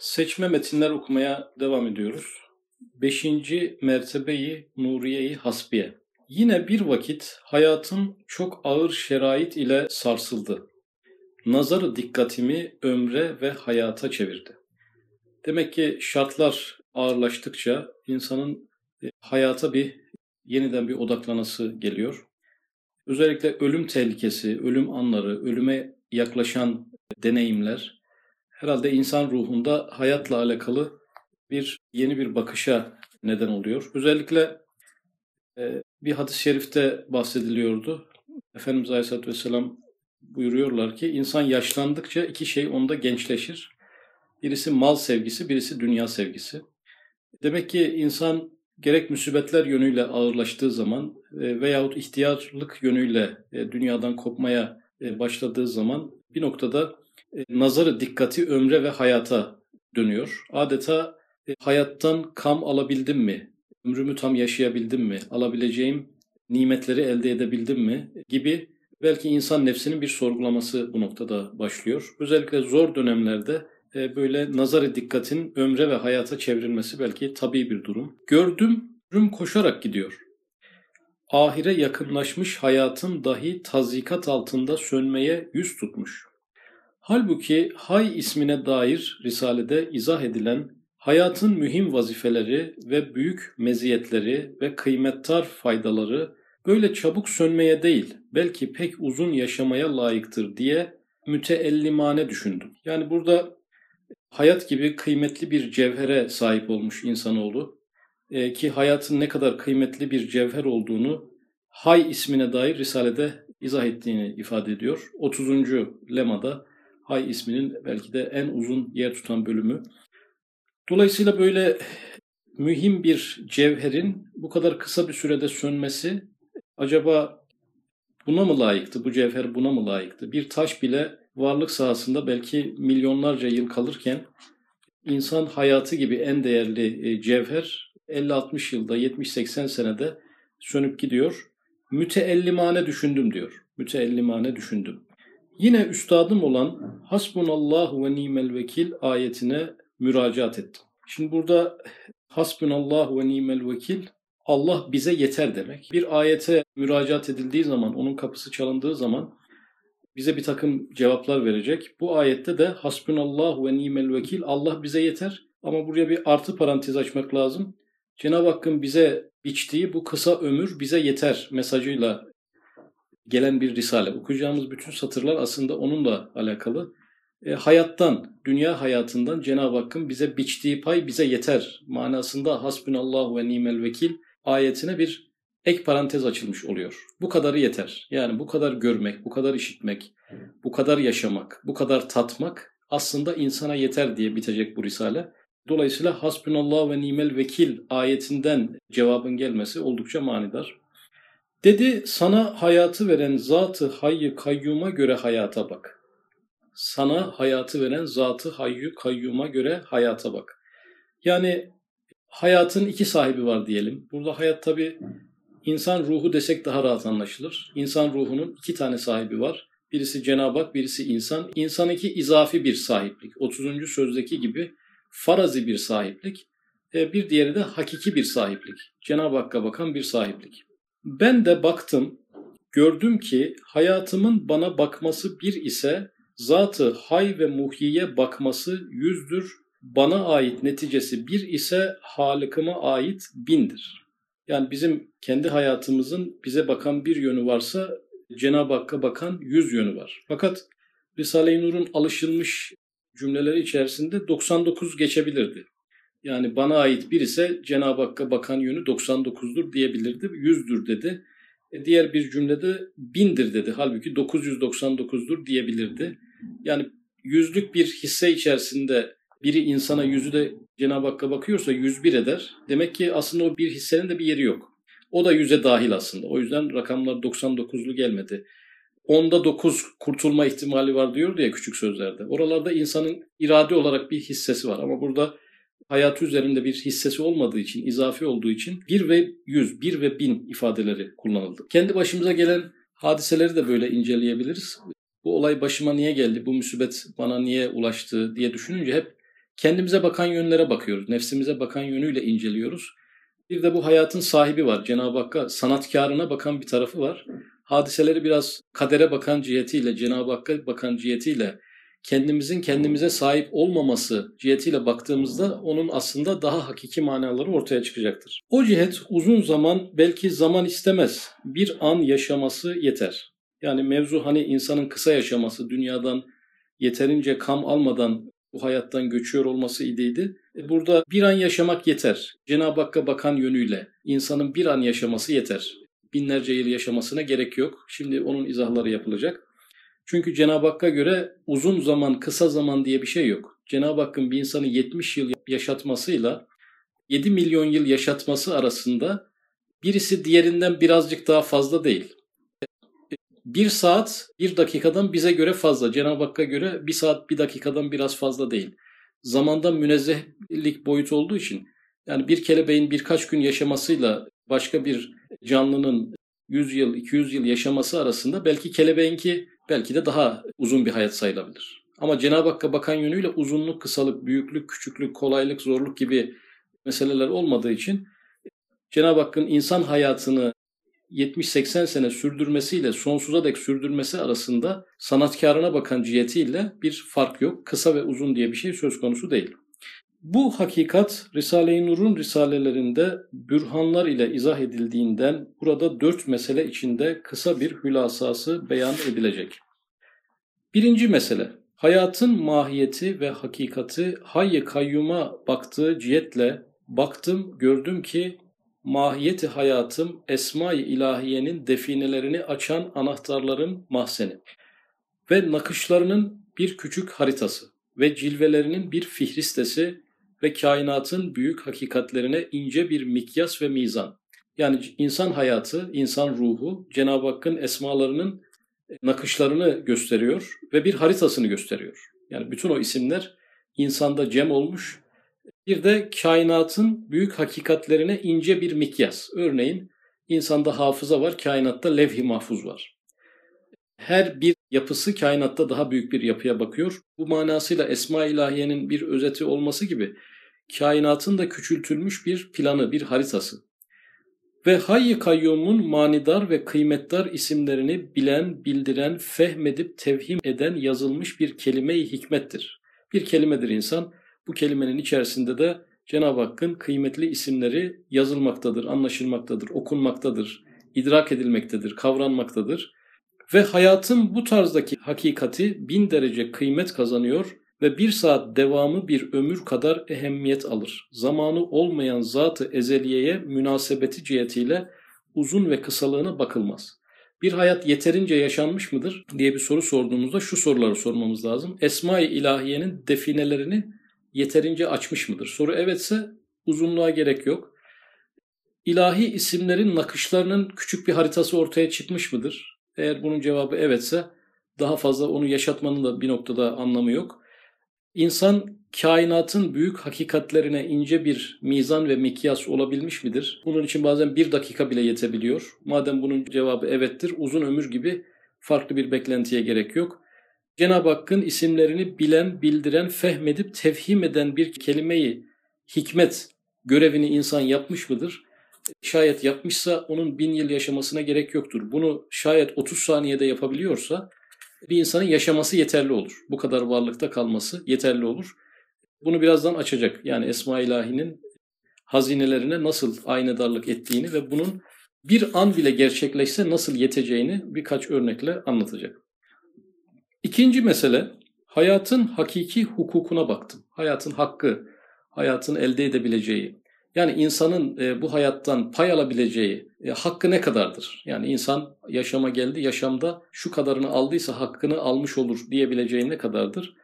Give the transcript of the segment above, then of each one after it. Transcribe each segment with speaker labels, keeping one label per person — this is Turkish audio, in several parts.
Speaker 1: Seçme metinler okumaya devam ediyoruz. Beşinci mertebeyi Nuriye-i Hasbiye. Yine bir vakit hayatım çok ağır şerait ile sarsıldı. Nazarı dikkatimi ömre ve hayata çevirdi. Demek ki şartlar ağırlaştıkça insanın e, hayata bir yeniden bir odaklanası geliyor. Özellikle ölüm tehlikesi, ölüm anları, ölüme yaklaşan deneyimler herhalde insan ruhunda hayatla alakalı bir yeni bir bakışa neden oluyor. Özellikle e, bir hadis-i şerifte bahsediliyordu. Efendimiz Aleyhisselatü Vesselam buyuruyorlar ki insan yaşlandıkça iki şey onda gençleşir. Birisi mal sevgisi, birisi dünya sevgisi. Demek ki insan gerek musibetler yönüyle ağırlaştığı zaman e, veyahut ihtiyarlık yönüyle e, dünyadan kopmaya e, başladığı zaman bir noktada nazarı dikkati ömre ve hayata dönüyor. Adeta e, hayattan kam alabildim mi? Ömrümü tam yaşayabildim mi? Alabileceğim nimetleri elde edebildim mi? Gibi belki insan nefsinin bir sorgulaması bu noktada başlıyor. Özellikle zor dönemlerde e, böyle nazarı dikkatin ömre ve hayata çevrilmesi belki tabii bir durum. Gördüm, ömrüm koşarak gidiyor. Ahire yakınlaşmış hayatım dahi tazikat altında sönmeye yüz tutmuş. Halbuki Hay ismine dair Risale'de izah edilen hayatın mühim vazifeleri ve büyük meziyetleri ve kıymettar faydaları böyle çabuk sönmeye değil, belki pek uzun yaşamaya layıktır diye müteellimane düşündüm. Yani burada hayat gibi kıymetli bir cevhere sahip olmuş insanoğlu e, ki hayatın ne kadar kıymetli bir cevher olduğunu Hay ismine dair Risale'de izah ettiğini ifade ediyor. 30. lemada Hay isminin belki de en uzun yer tutan bölümü. Dolayısıyla böyle mühim bir cevherin bu kadar kısa bir sürede sönmesi acaba buna mı layıktı? Bu cevher buna mı layıktı? Bir taş bile varlık sahasında belki milyonlarca yıl kalırken insan hayatı gibi en değerli e, cevher 50-60 yılda 70-80 senede sönüp gidiyor. Müteellimane düşündüm diyor. Müteellimane düşündüm. Yine üstadım olan Hasbunallahu ve nimel vekil ayetine müracaat ettim. Şimdi burada Hasbunallahu ve nimel vekil Allah bize yeter demek. Bir ayete müracaat edildiği zaman, onun kapısı çalındığı zaman bize bir takım cevaplar verecek. Bu ayette de Hasbunallahu ve nimel vekil Allah bize yeter. Ama buraya bir artı parantez açmak lazım. Cenab-ı Hakk'ın bize biçtiği bu kısa ömür bize yeter mesajıyla gelen bir risale. Okuyacağımız bütün satırlar aslında onunla alakalı. E, hayattan, dünya hayatından Cenab-ı Hakk'ın bize biçtiği pay bize yeter manasında hasbunallahu ve nimel vekil ayetine bir ek parantez açılmış oluyor. Bu kadarı yeter. Yani bu kadar görmek, bu kadar işitmek, bu kadar yaşamak, bu kadar tatmak aslında insana yeter diye bitecek bu risale. Dolayısıyla hasbunallah ve nimel vekil ayetinden cevabın gelmesi oldukça manidar. Dedi sana hayatı veren zatı hayyu kayyuma göre hayata bak. Sana hayatı veren zatı hayyu kayyuma göre hayata bak. Yani hayatın iki sahibi var diyelim. Burada hayat tabi insan ruhu desek daha rahat anlaşılır. İnsan ruhunun iki tane sahibi var. Birisi Cenab-ı Hak, birisi insan. İnsan iki izafi bir sahiplik. 30. sözdeki gibi farazi bir sahiplik. E, bir diğeri de hakiki bir sahiplik. Cenab-ı Hakk'a bakan bir sahiplik. Ben de baktım, gördüm ki hayatımın bana bakması bir ise zatı hay ve muhyiye bakması yüzdür, bana ait neticesi bir ise Halık'ıma ait bindir. Yani bizim kendi hayatımızın bize bakan bir yönü varsa Cenab-ı Hakk'a bakan yüz yönü var. Fakat Risale-i Nur'un alışılmış cümleleri içerisinde 99 geçebilirdi. Yani bana ait bir ise Cenab-ı Hakk'a bakan yönü 99'dur diyebilirdi. 100'dür dedi. E diğer bir cümlede bindir dedi. Halbuki 999'dur diyebilirdi. Yani yüzlük bir hisse içerisinde biri insana yüzü de Cenab-ı Hakk'a bakıyorsa 101 eder. Demek ki aslında o bir hissenin de bir yeri yok. O da yüze dahil aslında. O yüzden rakamlar 99'lu gelmedi. Onda 9 kurtulma ihtimali var diyordu ya küçük sözlerde. Oralarda insanın irade olarak bir hissesi var. Ama burada hayatı üzerinde bir hissesi olmadığı için, izafi olduğu için 1 ve 100, 1 ve 1000 ifadeleri kullanıldı. Kendi başımıza gelen hadiseleri de böyle inceleyebiliriz. Bu olay başıma niye geldi, bu musibet bana niye ulaştı diye düşününce hep kendimize bakan yönlere bakıyoruz. Nefsimize bakan yönüyle inceliyoruz. Bir de bu hayatın sahibi var. Cenab-ı Hakk'a sanatkarına bakan bir tarafı var. Hadiseleri biraz kadere bakan cihetiyle, Cenab-ı Hakk'a bakan cihetiyle, kendimizin kendimize sahip olmaması cihetiyle baktığımızda onun aslında daha hakiki manaları ortaya çıkacaktır. O cihet uzun zaman belki zaman istemez. Bir an yaşaması yeter. Yani mevzu hani insanın kısa yaşaması, dünyadan yeterince kam almadan bu hayattan göçüyor olması ideydi. E, burada bir an yaşamak yeter. Cenab-ı Hakk'a bakan yönüyle insanın bir an yaşaması yeter. Binlerce yıl yaşamasına gerek yok. Şimdi onun izahları yapılacak. Çünkü Cenab-ı Hakk'a göre uzun zaman, kısa zaman diye bir şey yok. Cenab-ı Hakk'ın bir insanı 70 yıl yaşatmasıyla 7 milyon yıl yaşatması arasında birisi diğerinden birazcık daha fazla değil bir saat bir dakikadan bize göre fazla. Cenab-ı Hakk'a göre bir saat bir dakikadan biraz fazla değil. Zamanda münezzehlik boyut olduğu için yani bir kelebeğin birkaç gün yaşamasıyla başka bir canlının 100 yıl, 200 yıl yaşaması arasında belki kelebeğinki belki de daha uzun bir hayat sayılabilir. Ama Cenab-ı Hakk'a bakan yönüyle uzunluk, kısalık, büyüklük, küçüklük, kolaylık, zorluk gibi meseleler olmadığı için Cenab-ı Hakk'ın insan hayatını 70-80 sene sürdürmesiyle sonsuza dek sürdürmesi arasında sanatkarına bakan cihetiyle bir fark yok. Kısa ve uzun diye bir şey söz konusu değil. Bu hakikat Risale-i Nur'un risalelerinde bürhanlar ile izah edildiğinden burada dört mesele içinde kısa bir hülasası beyan edilecek. Birinci mesele, hayatın mahiyeti ve hakikati hayy kayyuma baktığı cihetle baktım gördüm ki mahiyeti hayatım esma-i ilahiyenin definelerini açan anahtarların mahzeni ve nakışlarının bir küçük haritası ve cilvelerinin bir fihristesi ve kainatın büyük hakikatlerine ince bir mikyas ve mizan. Yani insan hayatı, insan ruhu Cenab-ı Hakk'ın esmalarının nakışlarını gösteriyor ve bir haritasını gösteriyor. Yani bütün o isimler insanda cem olmuş bir de kainatın büyük hakikatlerine ince bir mikyas. Örneğin insanda hafıza var, kainatta levh-i mahfuz var. Her bir yapısı kainatta daha büyük bir yapıya bakıyor. Bu manasıyla Esma İlahiye'nin bir özeti olması gibi kainatın da küçültülmüş bir planı, bir haritası. Ve Hayy Kayyum'un manidar ve kıymetdar isimlerini bilen, bildiren, fehmedip tevhim eden yazılmış bir kelime-i hikmettir. Bir kelimedir insan bu kelimenin içerisinde de Cenab-ı Hakk'ın kıymetli isimleri yazılmaktadır, anlaşılmaktadır, okunmaktadır, idrak edilmektedir, kavranmaktadır. Ve hayatın bu tarzdaki hakikati bin derece kıymet kazanıyor ve bir saat devamı bir ömür kadar ehemmiyet alır. Zamanı olmayan zatı ezeliyeye münasebeti cihetiyle uzun ve kısalığına bakılmaz. Bir hayat yeterince yaşanmış mıdır diye bir soru sorduğumuzda şu soruları sormamız lazım. Esma-i ilahiyenin definelerini yeterince açmış mıdır? Soru evetse uzunluğa gerek yok. İlahi isimlerin nakışlarının küçük bir haritası ortaya çıkmış mıdır? Eğer bunun cevabı evetse daha fazla onu yaşatmanın da bir noktada anlamı yok. İnsan kainatın büyük hakikatlerine ince bir mizan ve mikyas olabilmiş midir? Bunun için bazen bir dakika bile yetebiliyor. Madem bunun cevabı evettir, uzun ömür gibi farklı bir beklentiye gerek yok. Cenab-ı Hakk'ın isimlerini bilen, bildiren, fehmedip tefhim eden bir kelimeyi hikmet görevini insan yapmış mıdır? Şayet yapmışsa onun bin yıl yaşamasına gerek yoktur. Bunu şayet 30 saniyede yapabiliyorsa bir insanın yaşaması yeterli olur. Bu kadar varlıkta kalması yeterli olur. Bunu birazdan açacak. Yani Esma İlahi'nin hazinelerine nasıl aynedarlık ettiğini ve bunun bir an bile gerçekleşse nasıl yeteceğini birkaç örnekle anlatacak. İkinci mesele hayatın hakiki hukukuna baktım. Hayatın hakkı, hayatın elde edebileceği. Yani insanın e, bu hayattan pay alabileceği e, hakkı ne kadardır? Yani insan yaşama geldi, yaşamda şu kadarını aldıysa hakkını almış olur diyebileceği ne kadardır?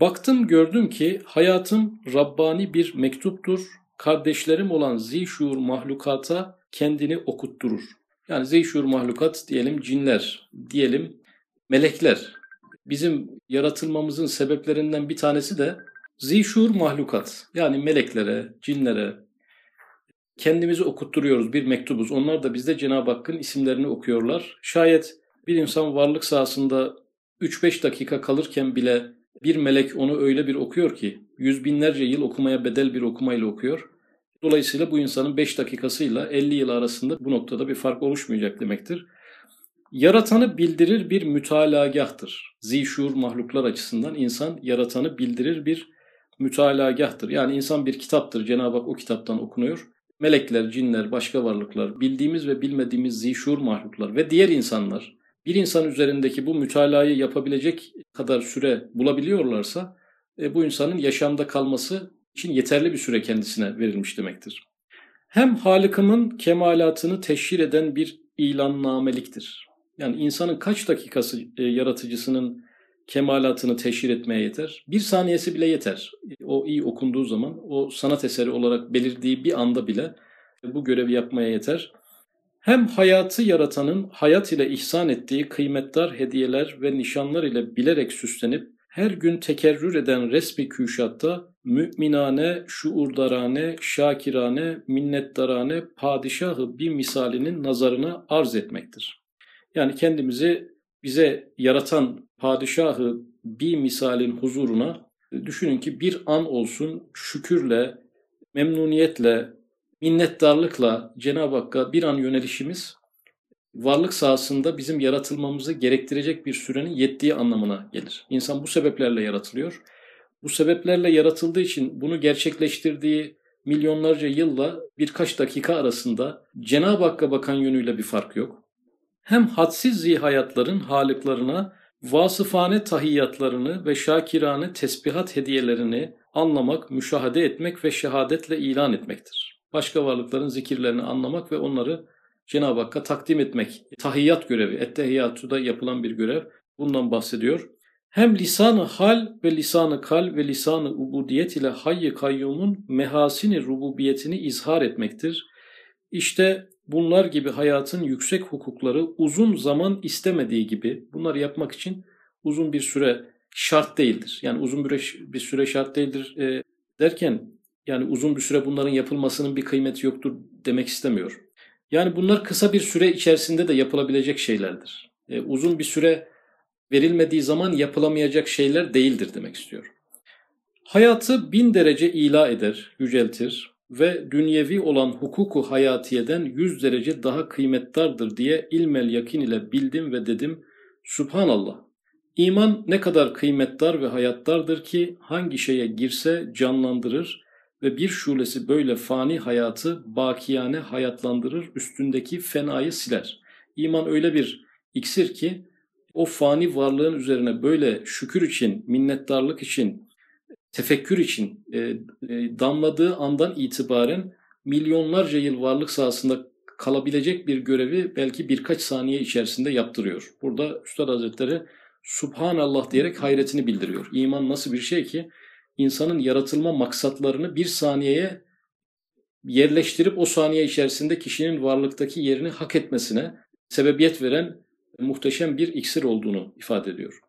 Speaker 1: Baktım gördüm ki hayatım Rabbani bir mektuptur. Kardeşlerim olan zişur mahlukata kendini okutturur. Yani zişur mahlukat diyelim cinler, diyelim melekler, bizim yaratılmamızın sebeplerinden bir tanesi de zişur mahlukat. Yani meleklere, cinlere kendimizi okutturuyoruz bir mektubuz. Onlar da bizde Cenab-ı Hakk'ın isimlerini okuyorlar. Şayet bir insan varlık sahasında 3-5 dakika kalırken bile bir melek onu öyle bir okuyor ki yüz binlerce yıl okumaya bedel bir okumayla okuyor. Dolayısıyla bu insanın 5 dakikasıyla 50 yıl arasında bu noktada bir fark oluşmayacak demektir. Yaratanı bildirir bir mütalagahtır. Zişur mahluklar açısından insan yaratanı bildirir bir mütalagahtır. Yani insan bir kitaptır. Cenab-ı Hak o kitaptan okunuyor. Melekler, cinler, başka varlıklar, bildiğimiz ve bilmediğimiz zişur mahluklar ve diğer insanlar bir insan üzerindeki bu mütalayı yapabilecek kadar süre bulabiliyorlarsa e, bu insanın yaşamda kalması için yeterli bir süre kendisine verilmiş demektir. Hem Halık'ımın kemalatını teşhir eden bir ilannameliktir. Yani insanın kaç dakikası e, yaratıcısının kemalatını teşhir etmeye yeter? Bir saniyesi bile yeter. O iyi okunduğu zaman, o sanat eseri olarak belirdiği bir anda bile bu görevi yapmaya yeter. Hem hayatı yaratanın hayat ile ihsan ettiği kıymetdar hediyeler ve nişanlar ile bilerek süslenip her gün tekerrür eden resmi küşatta müminane, şuurdarane, şakirane, minnettarane padişahı bir misalinin nazarına arz etmektir. Yani kendimizi bize yaratan padişahı bir misalin huzuruna düşünün ki bir an olsun şükürle, memnuniyetle, minnettarlıkla Cenab-ı Hakk'a bir an yönelişimiz varlık sahasında bizim yaratılmamızı gerektirecek bir sürenin yettiği anlamına gelir. İnsan bu sebeplerle yaratılıyor. Bu sebeplerle yaratıldığı için bunu gerçekleştirdiği milyonlarca yılla birkaç dakika arasında Cenab-ı Hakk'a bakan yönüyle bir fark yok. Hem hadsiz zihayatların halıklarına vasıfane tahiyyatlarını ve şakirane tesbihat hediyelerini anlamak, müşahede etmek ve şehadetle ilan etmektir. Başka varlıkların zikirlerini anlamak ve onları Cenab-ı Hakk'a takdim etmek. Tahiyyat görevi, ettehiyyatuda yapılan bir görev. Bundan bahsediyor. Hem lisanı hal ve lisanı kal ve lisanı ubudiyet ile hayy kayyumun mehasini rububiyetini izhar etmektir. İşte bunlar gibi hayatın yüksek hukukları uzun zaman istemediği gibi bunları yapmak için uzun bir süre şart değildir. Yani uzun bir, süre şart değildir e, derken yani uzun bir süre bunların yapılmasının bir kıymeti yoktur demek istemiyor. Yani bunlar kısa bir süre içerisinde de yapılabilecek şeylerdir. E, uzun bir süre verilmediği zaman yapılamayacak şeyler değildir demek istiyor. Hayatı bin derece ila eder, yüceltir ve dünyevi olan hukuku hayatiyeden yüz derece daha kıymettardır diye ilmel yakin ile bildim ve dedim Subhanallah. İman ne kadar kıymetdar ve hayattardır ki hangi şeye girse canlandırır ve bir şulesi böyle fani hayatı bakiyane hayatlandırır, üstündeki fenayı siler. İman öyle bir iksir ki o fani varlığın üzerine böyle şükür için, minnettarlık için, tefekkür için e, e, damladığı andan itibaren milyonlarca yıl varlık sahasında kalabilecek bir görevi belki birkaç saniye içerisinde yaptırıyor. Burada Üstad Hazretleri Subhanallah diyerek hayretini bildiriyor. İman nasıl bir şey ki insanın yaratılma maksatlarını bir saniyeye yerleştirip o saniye içerisinde kişinin varlıktaki yerini hak etmesine sebebiyet veren muhteşem bir iksir olduğunu ifade ediyor.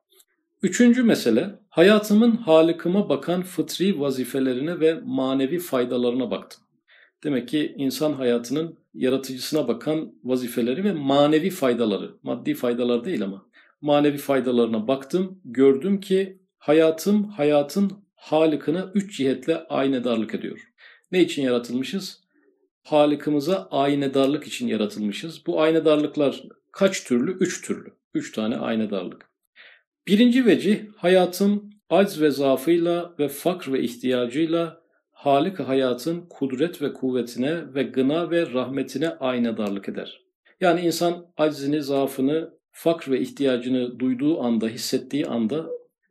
Speaker 1: Üçüncü mesele, hayatımın halikıma bakan fıtri vazifelerine ve manevi faydalarına baktım. Demek ki insan hayatının yaratıcısına bakan vazifeleri ve manevi faydaları, maddi faydalar değil ama manevi faydalarına baktım, gördüm ki hayatım hayatın Halık'ına üç cihetle aynedarlık ediyor. Ne için yaratılmışız? Halık'ımıza aynedarlık için yaratılmışız. Bu aynedarlıklar kaç türlü? Üç türlü. Üç tane aynedarlık. Birinci vecih hayatın acz ve zaafıyla ve fakr ve ihtiyacıyla Halik hayatın kudret ve kuvvetine ve gına ve rahmetine aynedarlık eder. Yani insan aczini, zaafını, fakr ve ihtiyacını duyduğu anda, hissettiği anda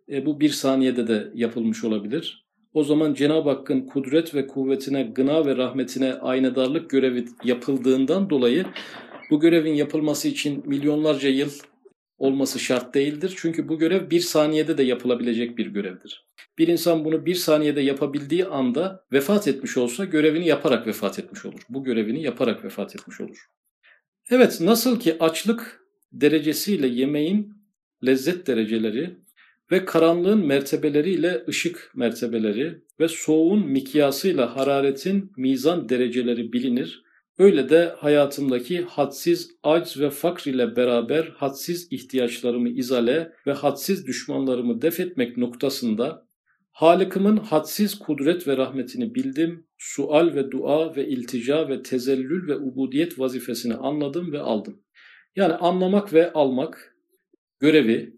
Speaker 1: e, bu bir saniyede de yapılmış olabilir. O zaman Cenab-ı Hakk'ın kudret ve kuvvetine, gına ve rahmetine aynadarlık görevi yapıldığından dolayı bu görevin yapılması için milyonlarca yıl olması şart değildir. Çünkü bu görev bir saniyede de yapılabilecek bir görevdir. Bir insan bunu bir saniyede yapabildiği anda vefat etmiş olsa görevini yaparak vefat etmiş olur. Bu görevini yaparak vefat etmiş olur. Evet nasıl ki açlık derecesiyle yemeğin lezzet dereceleri ve karanlığın mertebeleriyle ışık mertebeleri ve soğuğun mikyasıyla hararetin mizan dereceleri bilinir. Öyle de hayatımdaki hadsiz acz ve fakr ile beraber hadsiz ihtiyaçlarımı izale ve hadsiz düşmanlarımı def etmek noktasında Halık'ımın hadsiz kudret ve rahmetini bildim, sual ve dua ve iltica ve tezellül ve ubudiyet vazifesini anladım ve aldım. Yani anlamak ve almak görevi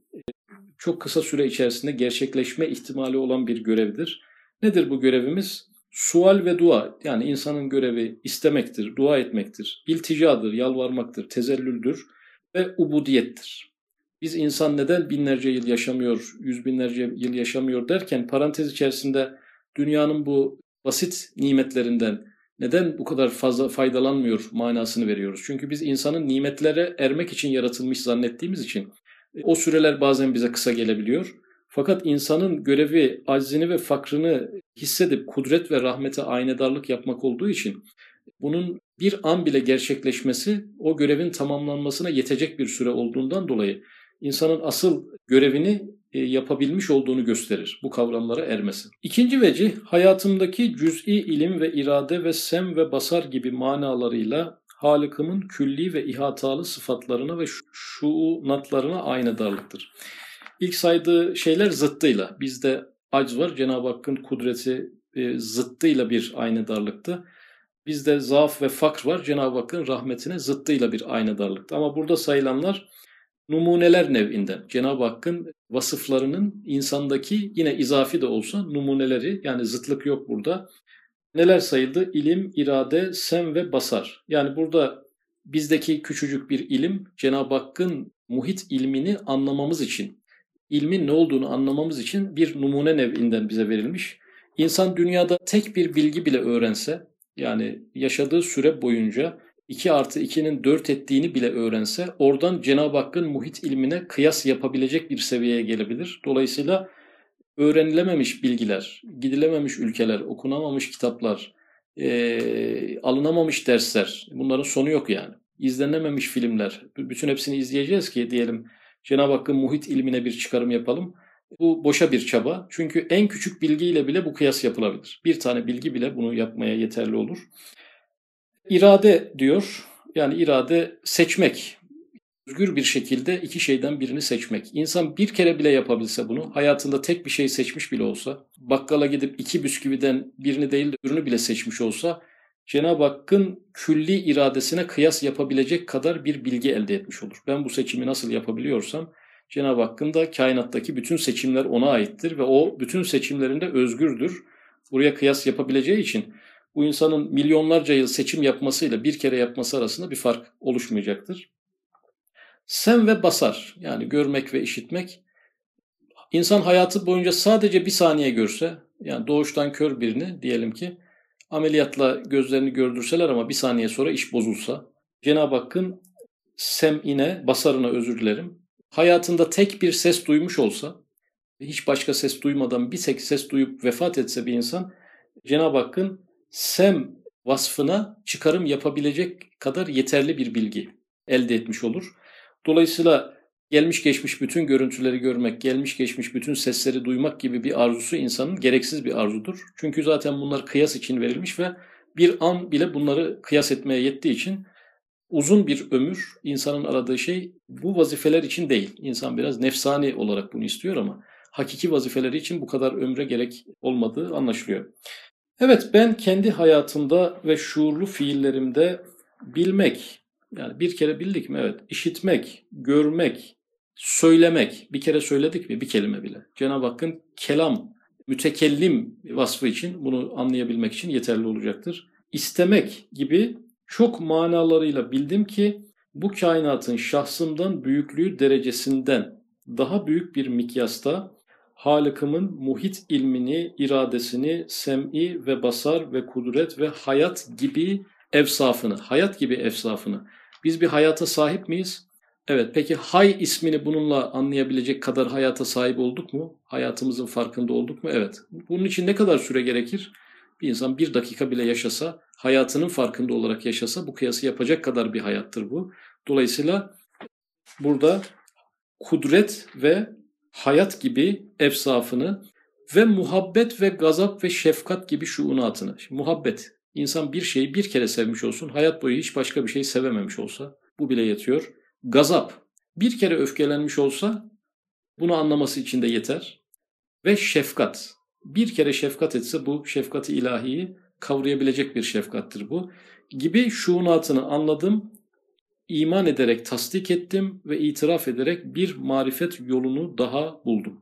Speaker 1: çok kısa süre içerisinde gerçekleşme ihtimali olan bir görevdir. Nedir bu görevimiz? Sual ve dua yani insanın görevi istemektir, dua etmektir, ilticadır, yalvarmaktır, tezellüldür ve ubudiyettir. Biz insan neden binlerce yıl yaşamıyor, yüz binlerce yıl yaşamıyor derken parantez içerisinde dünyanın bu basit nimetlerinden neden bu kadar fazla faydalanmıyor manasını veriyoruz. Çünkü biz insanın nimetlere ermek için yaratılmış zannettiğimiz için o süreler bazen bize kısa gelebiliyor. Fakat insanın görevi aczini ve fakrını hissedip kudret ve rahmete aynedarlık yapmak olduğu için bunun bir an bile gerçekleşmesi o görevin tamamlanmasına yetecek bir süre olduğundan dolayı insanın asıl görevini e, yapabilmiş olduğunu gösterir bu kavramlara ermesi. İkinci veci hayatımdaki cüz'i ilim ve irade ve sem ve basar gibi manalarıyla Halık'ımın külli ve ihatalı sıfatlarına ve şuunatlarına aynı darlıktır. İlk saydığı şeyler zıttıyla. Bizde acz var. Cenab-ı Hakk'ın kudreti e, zıttıyla bir aynı darlıktı. Bizde zaaf ve fakr var. Cenab-ı Hakk'ın rahmetine zıttıyla bir aynı darlıktı. Ama burada sayılanlar numuneler nevinden. Cenab-ı Hakk'ın vasıflarının insandaki yine izafi de olsa numuneleri yani zıtlık yok burada. Neler sayıldı? İlim, irade, sem ve basar. Yani burada bizdeki küçücük bir ilim Cenab-ı Hakk'ın muhit ilmini anlamamız için, ilmin ne olduğunu anlamamız için bir numune nevinden bize verilmiş. İnsan dünyada tek bir bilgi bile öğrense, yani yaşadığı süre boyunca 2 artı 2'nin 4 ettiğini bile öğrense oradan Cenab-ı Hakk'ın muhit ilmine kıyas yapabilecek bir seviyeye gelebilir. Dolayısıyla öğrenilememiş bilgiler, gidilememiş ülkeler, okunamamış kitaplar, e, alınamamış dersler bunların sonu yok yani. İzlenememiş filmler, bütün hepsini izleyeceğiz ki diyelim Cenab-ı Hakk'ın muhit ilmine bir çıkarım yapalım. Bu boşa bir çaba. Çünkü en küçük bilgiyle bile bu kıyas yapılabilir. Bir tane bilgi bile bunu yapmaya yeterli olur. İrade diyor. Yani irade seçmek. Özgür bir şekilde iki şeyden birini seçmek. İnsan bir kere bile yapabilse bunu, hayatında tek bir şey seçmiş bile olsa, bakkala gidip iki bisküviden birini değil de ürünü bile seçmiş olsa, Cenab-ı Hakk'ın külli iradesine kıyas yapabilecek kadar bir bilgi elde etmiş olur. Ben bu seçimi nasıl yapabiliyorsam, Cenab-ı Hakk'ın da kainattaki bütün seçimler ona aittir ve o bütün seçimlerinde özgürdür. Buraya kıyas yapabileceği için bu insanın milyonlarca yıl seçim yapmasıyla bir kere yapması arasında bir fark oluşmayacaktır. Sem ve basar yani görmek ve işitmek insan hayatı boyunca sadece bir saniye görse yani doğuştan kör birini diyelim ki ameliyatla gözlerini gördürseler ama bir saniye sonra iş bozulsa Cenab-ı Hakk'ın sem'ine, basarına özür dilerim. Hayatında tek bir ses duymuş olsa, hiç başka ses duymadan bir tek ses duyup vefat etse bir insan, Cenab-ı Hakk'ın sem vasfına çıkarım yapabilecek kadar yeterli bir bilgi elde etmiş olur. Dolayısıyla gelmiş geçmiş bütün görüntüleri görmek, gelmiş geçmiş bütün sesleri duymak gibi bir arzusu insanın gereksiz bir arzudur. Çünkü zaten bunlar kıyas için verilmiş ve bir an bile bunları kıyas etmeye yettiği için uzun bir ömür insanın aradığı şey bu vazifeler için değil. İnsan biraz nefsani olarak bunu istiyor ama hakiki vazifeleri için bu kadar ömre gerek olmadığı anlaşılıyor. Evet ben kendi hayatımda ve şuurlu fiillerimde bilmek, yani bir kere bildik mi? Evet. İşitmek, görmek, söylemek. Bir kere söyledik mi? Bir kelime bile. Cenab-ı Hakk'ın kelam, mütekellim vasfı için bunu anlayabilmek için yeterli olacaktır. İstemek gibi çok manalarıyla bildim ki bu kainatın şahsımdan büyüklüğü derecesinden daha büyük bir mikyasta Halık'ımın muhit ilmini, iradesini, sem'i ve basar ve kudret ve hayat gibi efsafını, hayat gibi efsafını. Biz bir hayata sahip miyiz? Evet, peki hay ismini bununla anlayabilecek kadar hayata sahip olduk mu? Hayatımızın farkında olduk mu? Evet. Bunun için ne kadar süre gerekir? Bir insan bir dakika bile yaşasa, hayatının farkında olarak yaşasa bu kıyası yapacak kadar bir hayattır bu. Dolayısıyla burada kudret ve hayat gibi efsafını ve muhabbet ve gazap ve şefkat gibi şuunatını. Şimdi muhabbet İnsan bir şeyi bir kere sevmiş olsun, hayat boyu hiç başka bir şey sevememiş olsa bu bile yetiyor. Gazap, bir kere öfkelenmiş olsa bunu anlaması için de yeter. Ve şefkat, bir kere şefkat etse bu şefkati ilahiyi kavrayabilecek bir şefkattir bu. Gibi şuunatını anladım, iman ederek tasdik ettim ve itiraf ederek bir marifet yolunu daha buldum.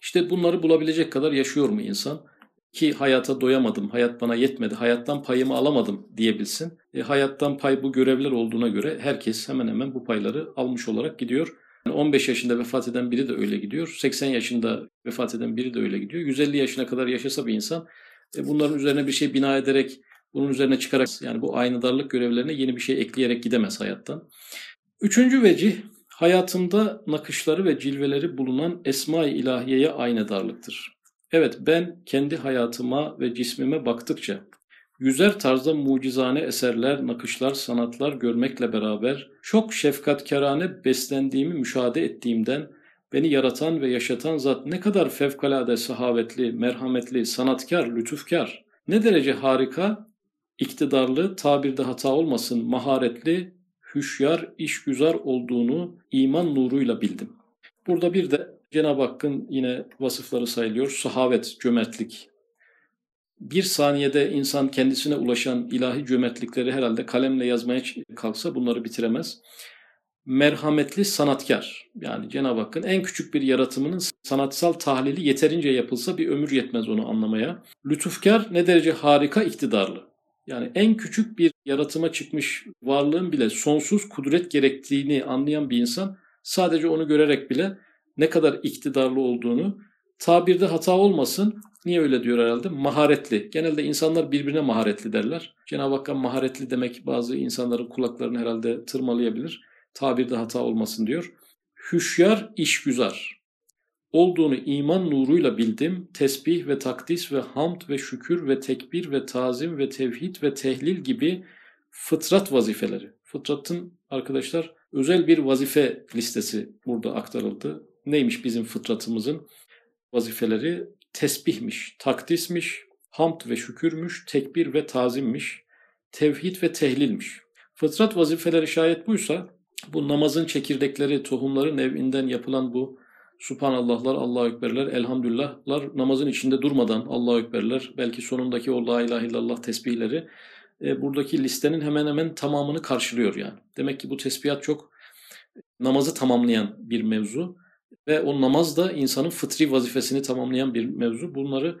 Speaker 1: İşte bunları bulabilecek kadar yaşıyor mu insan? Ki hayata doyamadım, hayat bana yetmedi, hayattan payımı alamadım diyebilsin. E, hayattan pay bu görevler olduğuna göre herkes hemen hemen bu payları almış olarak gidiyor. 15 yaşında vefat eden biri de öyle gidiyor. 80 yaşında vefat eden biri de öyle gidiyor. 150 yaşına kadar yaşasa bir insan e, bunların üzerine bir şey bina ederek, bunun üzerine çıkarak yani bu aynadarlık görevlerine yeni bir şey ekleyerek gidemez hayattan. Üçüncü vecih hayatımda nakışları ve cilveleri bulunan Esma-i İlahiye'ye aynadarlıktır. Evet ben kendi hayatıma ve cismime baktıkça yüzer tarzda mucizane eserler, nakışlar, sanatlar görmekle beraber çok şefkatkarane beslendiğimi müşahede ettiğimden beni yaratan ve yaşatan zat ne kadar fevkalade sahavetli, merhametli, sanatkar, lütufkar, ne derece harika, iktidarlı, tabirde hata olmasın, maharetli, hüşyar, işgüzar olduğunu iman nuruyla bildim. Burada bir de Cenab-ı Hakk'ın yine vasıfları sayılıyor. Sahavet, cömertlik. Bir saniyede insan kendisine ulaşan ilahi cömertlikleri herhalde kalemle yazmaya kalksa bunları bitiremez. Merhametli sanatkar. Yani Cenab-ı Hakk'ın en küçük bir yaratımının sanatsal tahlili yeterince yapılsa bir ömür yetmez onu anlamaya. Lütufkar ne derece harika iktidarlı. Yani en küçük bir yaratıma çıkmış varlığın bile sonsuz kudret gerektiğini anlayan bir insan sadece onu görerek bile ne kadar iktidarlı olduğunu tabirde hata olmasın. Niye öyle diyor herhalde? Maharetli. Genelde insanlar birbirine maharetli derler. Cenab-ı Hakk'a maharetli demek bazı insanların kulaklarını herhalde tırmalayabilir. Tabirde hata olmasın diyor. Hüşyar, işgüzar olduğunu iman nuruyla bildim. Tesbih ve takdis ve hamd ve şükür ve tekbir ve tazim ve tevhid ve tehlil gibi fıtrat vazifeleri. Fıtratın arkadaşlar özel bir vazife listesi burada aktarıldı. Neymiş bizim fıtratımızın vazifeleri? Tesbihmiş, takdismiş, hamd ve şükürmüş, tekbir ve tazimmiş, tevhid ve tehlilmiş. Fıtrat vazifeleri şayet buysa bu namazın çekirdekleri, tohumları nevinden yapılan bu Subhanallahlar, Allahu Ekberler, Elhamdülillahlar namazın içinde durmadan Allahu Ekberler, belki sonundaki o La İlahe illallah tesbihleri e, buradaki listenin hemen hemen tamamını karşılıyor yani. Demek ki bu tesbihat çok namazı tamamlayan bir mevzu ve o namaz da insanın fıtri vazifesini tamamlayan bir mevzu. Bunların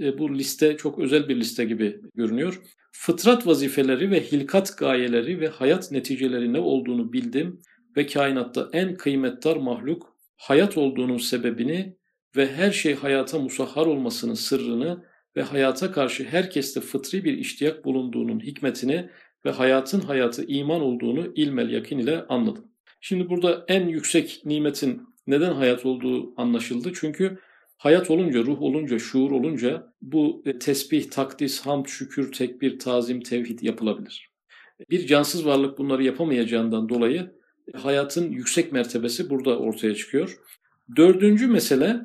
Speaker 1: e, bu liste çok özel bir liste gibi görünüyor. Fıtrat vazifeleri ve hilkat gayeleri ve hayat neticeleri ne olduğunu bildim ve kainatta en kıymetdar mahluk hayat olduğunun sebebini ve her şey hayata musahhar olmasının sırrını ve hayata karşı herkeste fıtri bir iştiyak bulunduğunun hikmetini ve hayatın hayatı iman olduğunu ilmel yakin ile anladım. Şimdi burada en yüksek nimetin neden hayat olduğu anlaşıldı. Çünkü hayat olunca, ruh olunca, şuur olunca bu e, tesbih, takdis, hamd, şükür, tekbir, tazim, tevhid yapılabilir. Bir cansız varlık bunları yapamayacağından dolayı e, hayatın yüksek mertebesi burada ortaya çıkıyor. Dördüncü mesele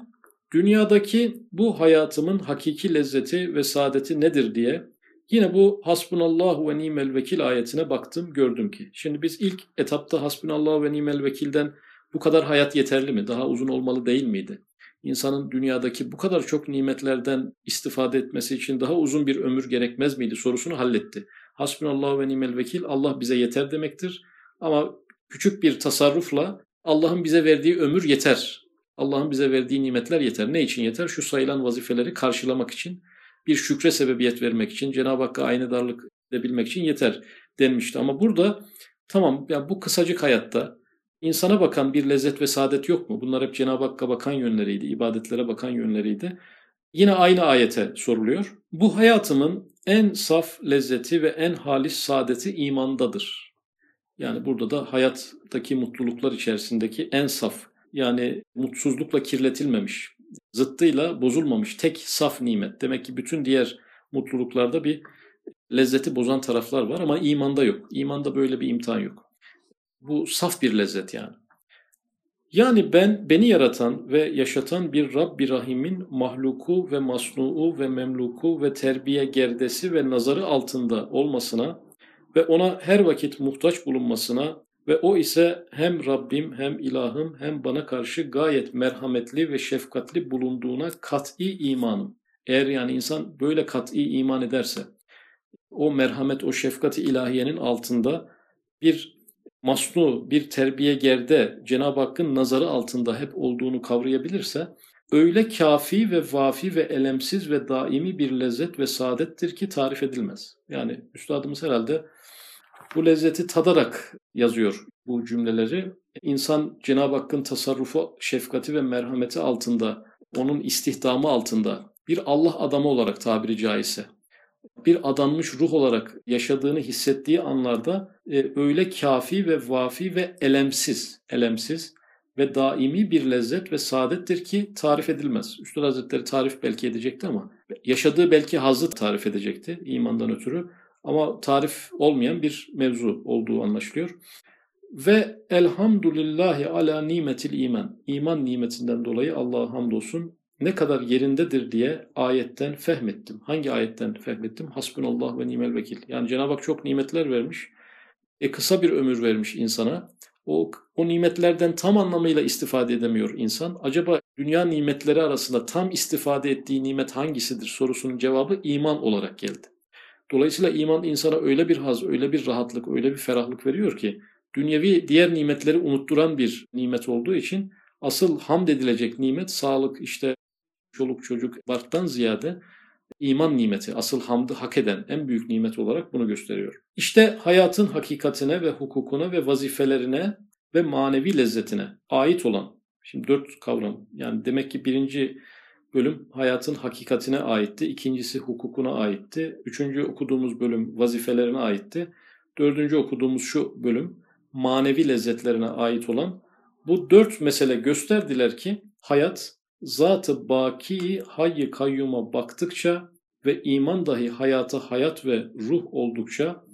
Speaker 1: dünyadaki bu hayatımın hakiki lezzeti ve saadeti nedir diye yine bu hasbunallahu ve nimel vekil ayetine baktım gördüm ki. Şimdi biz ilk etapta hasbunallahu ve nimel vekilden bu kadar hayat yeterli mi? Daha uzun olmalı değil miydi? İnsanın dünyadaki bu kadar çok nimetlerden istifade etmesi için daha uzun bir ömür gerekmez miydi sorusunu halletti. Hasbunallahu ve nimel vekil Allah bize yeter demektir. Ama küçük bir tasarrufla Allah'ın bize verdiği ömür yeter. Allah'ın bize verdiği nimetler yeter. Ne için yeter? Şu sayılan vazifeleri karşılamak için, bir şükre sebebiyet vermek için, Cenab-ı Hakk'a aynı darlık edebilmek için yeter denmişti. Ama burada tamam yani bu kısacık hayatta insana bakan bir lezzet ve saadet yok mu? Bunlar hep Cenab-ı Hakk'a bakan yönleriydi, ibadetlere bakan yönleriydi. Yine aynı ayete soruluyor. Bu hayatımın en saf lezzeti ve en halis saadeti imandadır. Yani burada da hayattaki mutluluklar içerisindeki en saf yani mutsuzlukla kirletilmemiş, zıttıyla bozulmamış tek saf nimet. Demek ki bütün diğer mutluluklarda bir lezzeti bozan taraflar var ama imanda yok. İmanda böyle bir imtihan yok. Bu saf bir lezzet yani. Yani ben beni yaratan ve yaşatan bir Rabbi Rahim'in mahluku ve masnuu ve memluku ve terbiye gerdesi ve nazarı altında olmasına ve ona her vakit muhtaç bulunmasına ve o ise hem Rabbim hem ilahım hem bana karşı gayet merhametli ve şefkatli bulunduğuna kat'i imanım. Eğer yani insan böyle kat'i iman ederse o merhamet, o şefkati ilahiyenin altında bir masnu, bir terbiye gerde Cenab-ı Hakk'ın nazarı altında hep olduğunu kavrayabilirse öyle kafi ve vafi ve elemsiz ve daimi bir lezzet ve saadettir ki tarif edilmez. Yani üstadımız herhalde bu lezzeti tadarak yazıyor bu cümleleri. İnsan Cenab-ı Hakk'ın tasarrufu, şefkati ve merhameti altında, onun istihdamı altında bir Allah adamı olarak tabiri caizse bir adanmış ruh olarak yaşadığını hissettiği anlarda e, öyle kafi ve vafi ve elemsiz, elemsiz ve daimi bir lezzet ve saadettir ki tarif edilmez. Üstad Hazretleri tarif belki edecekti ama yaşadığı belki hazı tarif edecekti imandan ötürü ama tarif olmayan bir mevzu olduğu anlaşılıyor. Ve elhamdülillahi ala nimetil iman. İman nimetinden dolayı Allah'a hamdolsun ne kadar yerindedir diye ayetten fehmettim. Hangi ayetten fehmettim? Hasbunallah ve nimel vekil. Yani Cenab-ı Hak çok nimetler vermiş. E kısa bir ömür vermiş insana. O, o nimetlerden tam anlamıyla istifade edemiyor insan. Acaba dünya nimetleri arasında tam istifade ettiği nimet hangisidir sorusunun cevabı iman olarak geldi. Dolayısıyla iman insana öyle bir haz, öyle bir rahatlık, öyle bir ferahlık veriyor ki dünyevi diğer nimetleri unutturan bir nimet olduğu için asıl hamd edilecek nimet sağlık, işte çoluk çocuk barktan ziyade iman nimeti, asıl hamdı hak eden en büyük nimet olarak bunu gösteriyor. İşte hayatın hakikatine ve hukukuna ve vazifelerine ve manevi lezzetine ait olan, şimdi dört kavram, yani demek ki birinci bölüm hayatın hakikatine aitti, ikincisi hukukuna aitti, üçüncü okuduğumuz bölüm vazifelerine aitti, dördüncü okuduğumuz şu bölüm manevi lezzetlerine ait olan bu dört mesele gösterdiler ki hayat Zat-ı baki hayy kayyuma baktıkça ve iman dahi hayata hayat ve ruh oldukça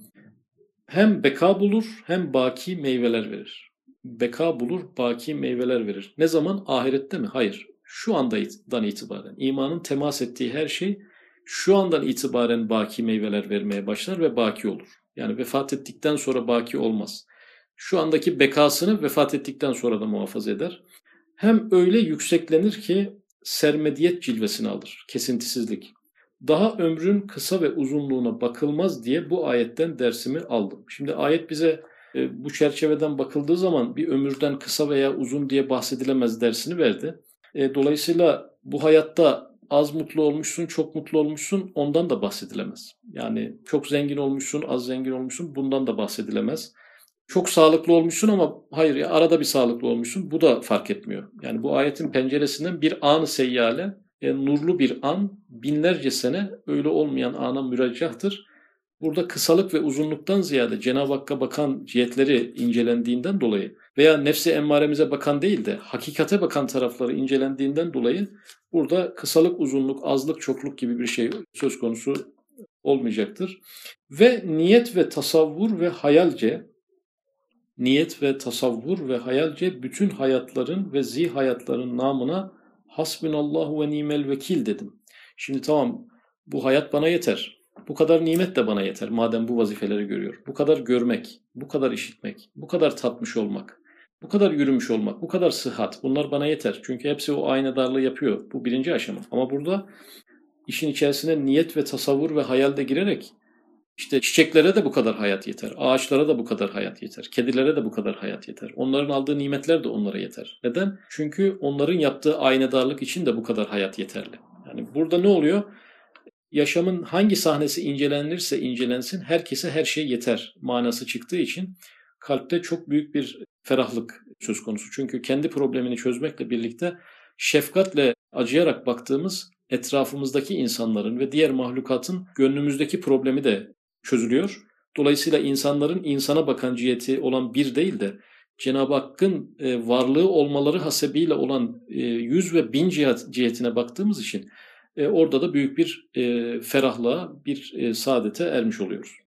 Speaker 1: hem beka bulur hem baki meyveler verir. Beka bulur, baki meyveler verir. Ne zaman? Ahirette mi? Hayır. Şu andan itibaren. imanın temas ettiği her şey şu andan itibaren baki meyveler vermeye başlar ve baki olur. Yani vefat ettikten sonra baki olmaz. Şu andaki bekasını vefat ettikten sonra da muhafaza eder hem öyle yükseklenir ki sermediyet cilvesini alır, kesintisizlik. Daha ömrün kısa ve uzunluğuna bakılmaz diye bu ayetten dersimi aldım. Şimdi ayet bize e, bu çerçeveden bakıldığı zaman bir ömürden kısa veya uzun diye bahsedilemez dersini verdi. E, dolayısıyla bu hayatta az mutlu olmuşsun, çok mutlu olmuşsun ondan da bahsedilemez. Yani çok zengin olmuşsun, az zengin olmuşsun bundan da bahsedilemez çok sağlıklı olmuşsun ama hayır ya arada bir sağlıklı olmuşsun. Bu da fark etmiyor. Yani bu ayetin penceresinden bir anı seyyale, e, nurlu bir an binlerce sene öyle olmayan ana müraccahtır. Burada kısalık ve uzunluktan ziyade Cenab-ı Hakk'a bakan cihetleri incelendiğinden dolayı veya nefsi emmaremize bakan değil de hakikate bakan tarafları incelendiğinden dolayı burada kısalık, uzunluk, azlık, çokluk gibi bir şey söz konusu olmayacaktır. Ve niyet ve tasavvur ve hayalce niyet ve tasavvur ve hayalce bütün hayatların ve zi hayatların namına hasbinallahu ve nimel vekil dedim. Şimdi tamam bu hayat bana yeter. Bu kadar nimet de bana yeter madem bu vazifeleri görüyor. Bu kadar görmek, bu kadar işitmek, bu kadar tatmış olmak, bu kadar yürümüş olmak, bu kadar sıhhat bunlar bana yeter. Çünkü hepsi o aynı darlığı yapıyor. Bu birinci aşama. Ama burada işin içerisine niyet ve tasavvur ve hayal de girerek işte çiçeklere de bu kadar hayat yeter. Ağaçlara da bu kadar hayat yeter. Kedilere de bu kadar hayat yeter. Onların aldığı nimetler de onlara yeter. Neden? Çünkü onların yaptığı aynedarlık için de bu kadar hayat yeterli. Yani burada ne oluyor? Yaşamın hangi sahnesi incelenirse incelensin herkese her şey yeter manası çıktığı için kalpte çok büyük bir ferahlık söz konusu. Çünkü kendi problemini çözmekle birlikte şefkatle acıyarak baktığımız etrafımızdaki insanların ve diğer mahlukatın gönlümüzdeki problemi de çözülüyor. Dolayısıyla insanların insana bakan ciheti olan bir değil de Cenab-ı Hakk'ın e, varlığı olmaları hasebiyle olan e, yüz ve bin cihet, cihetine baktığımız için e, orada da büyük bir ferahlığa, bir saadete ermiş oluyoruz.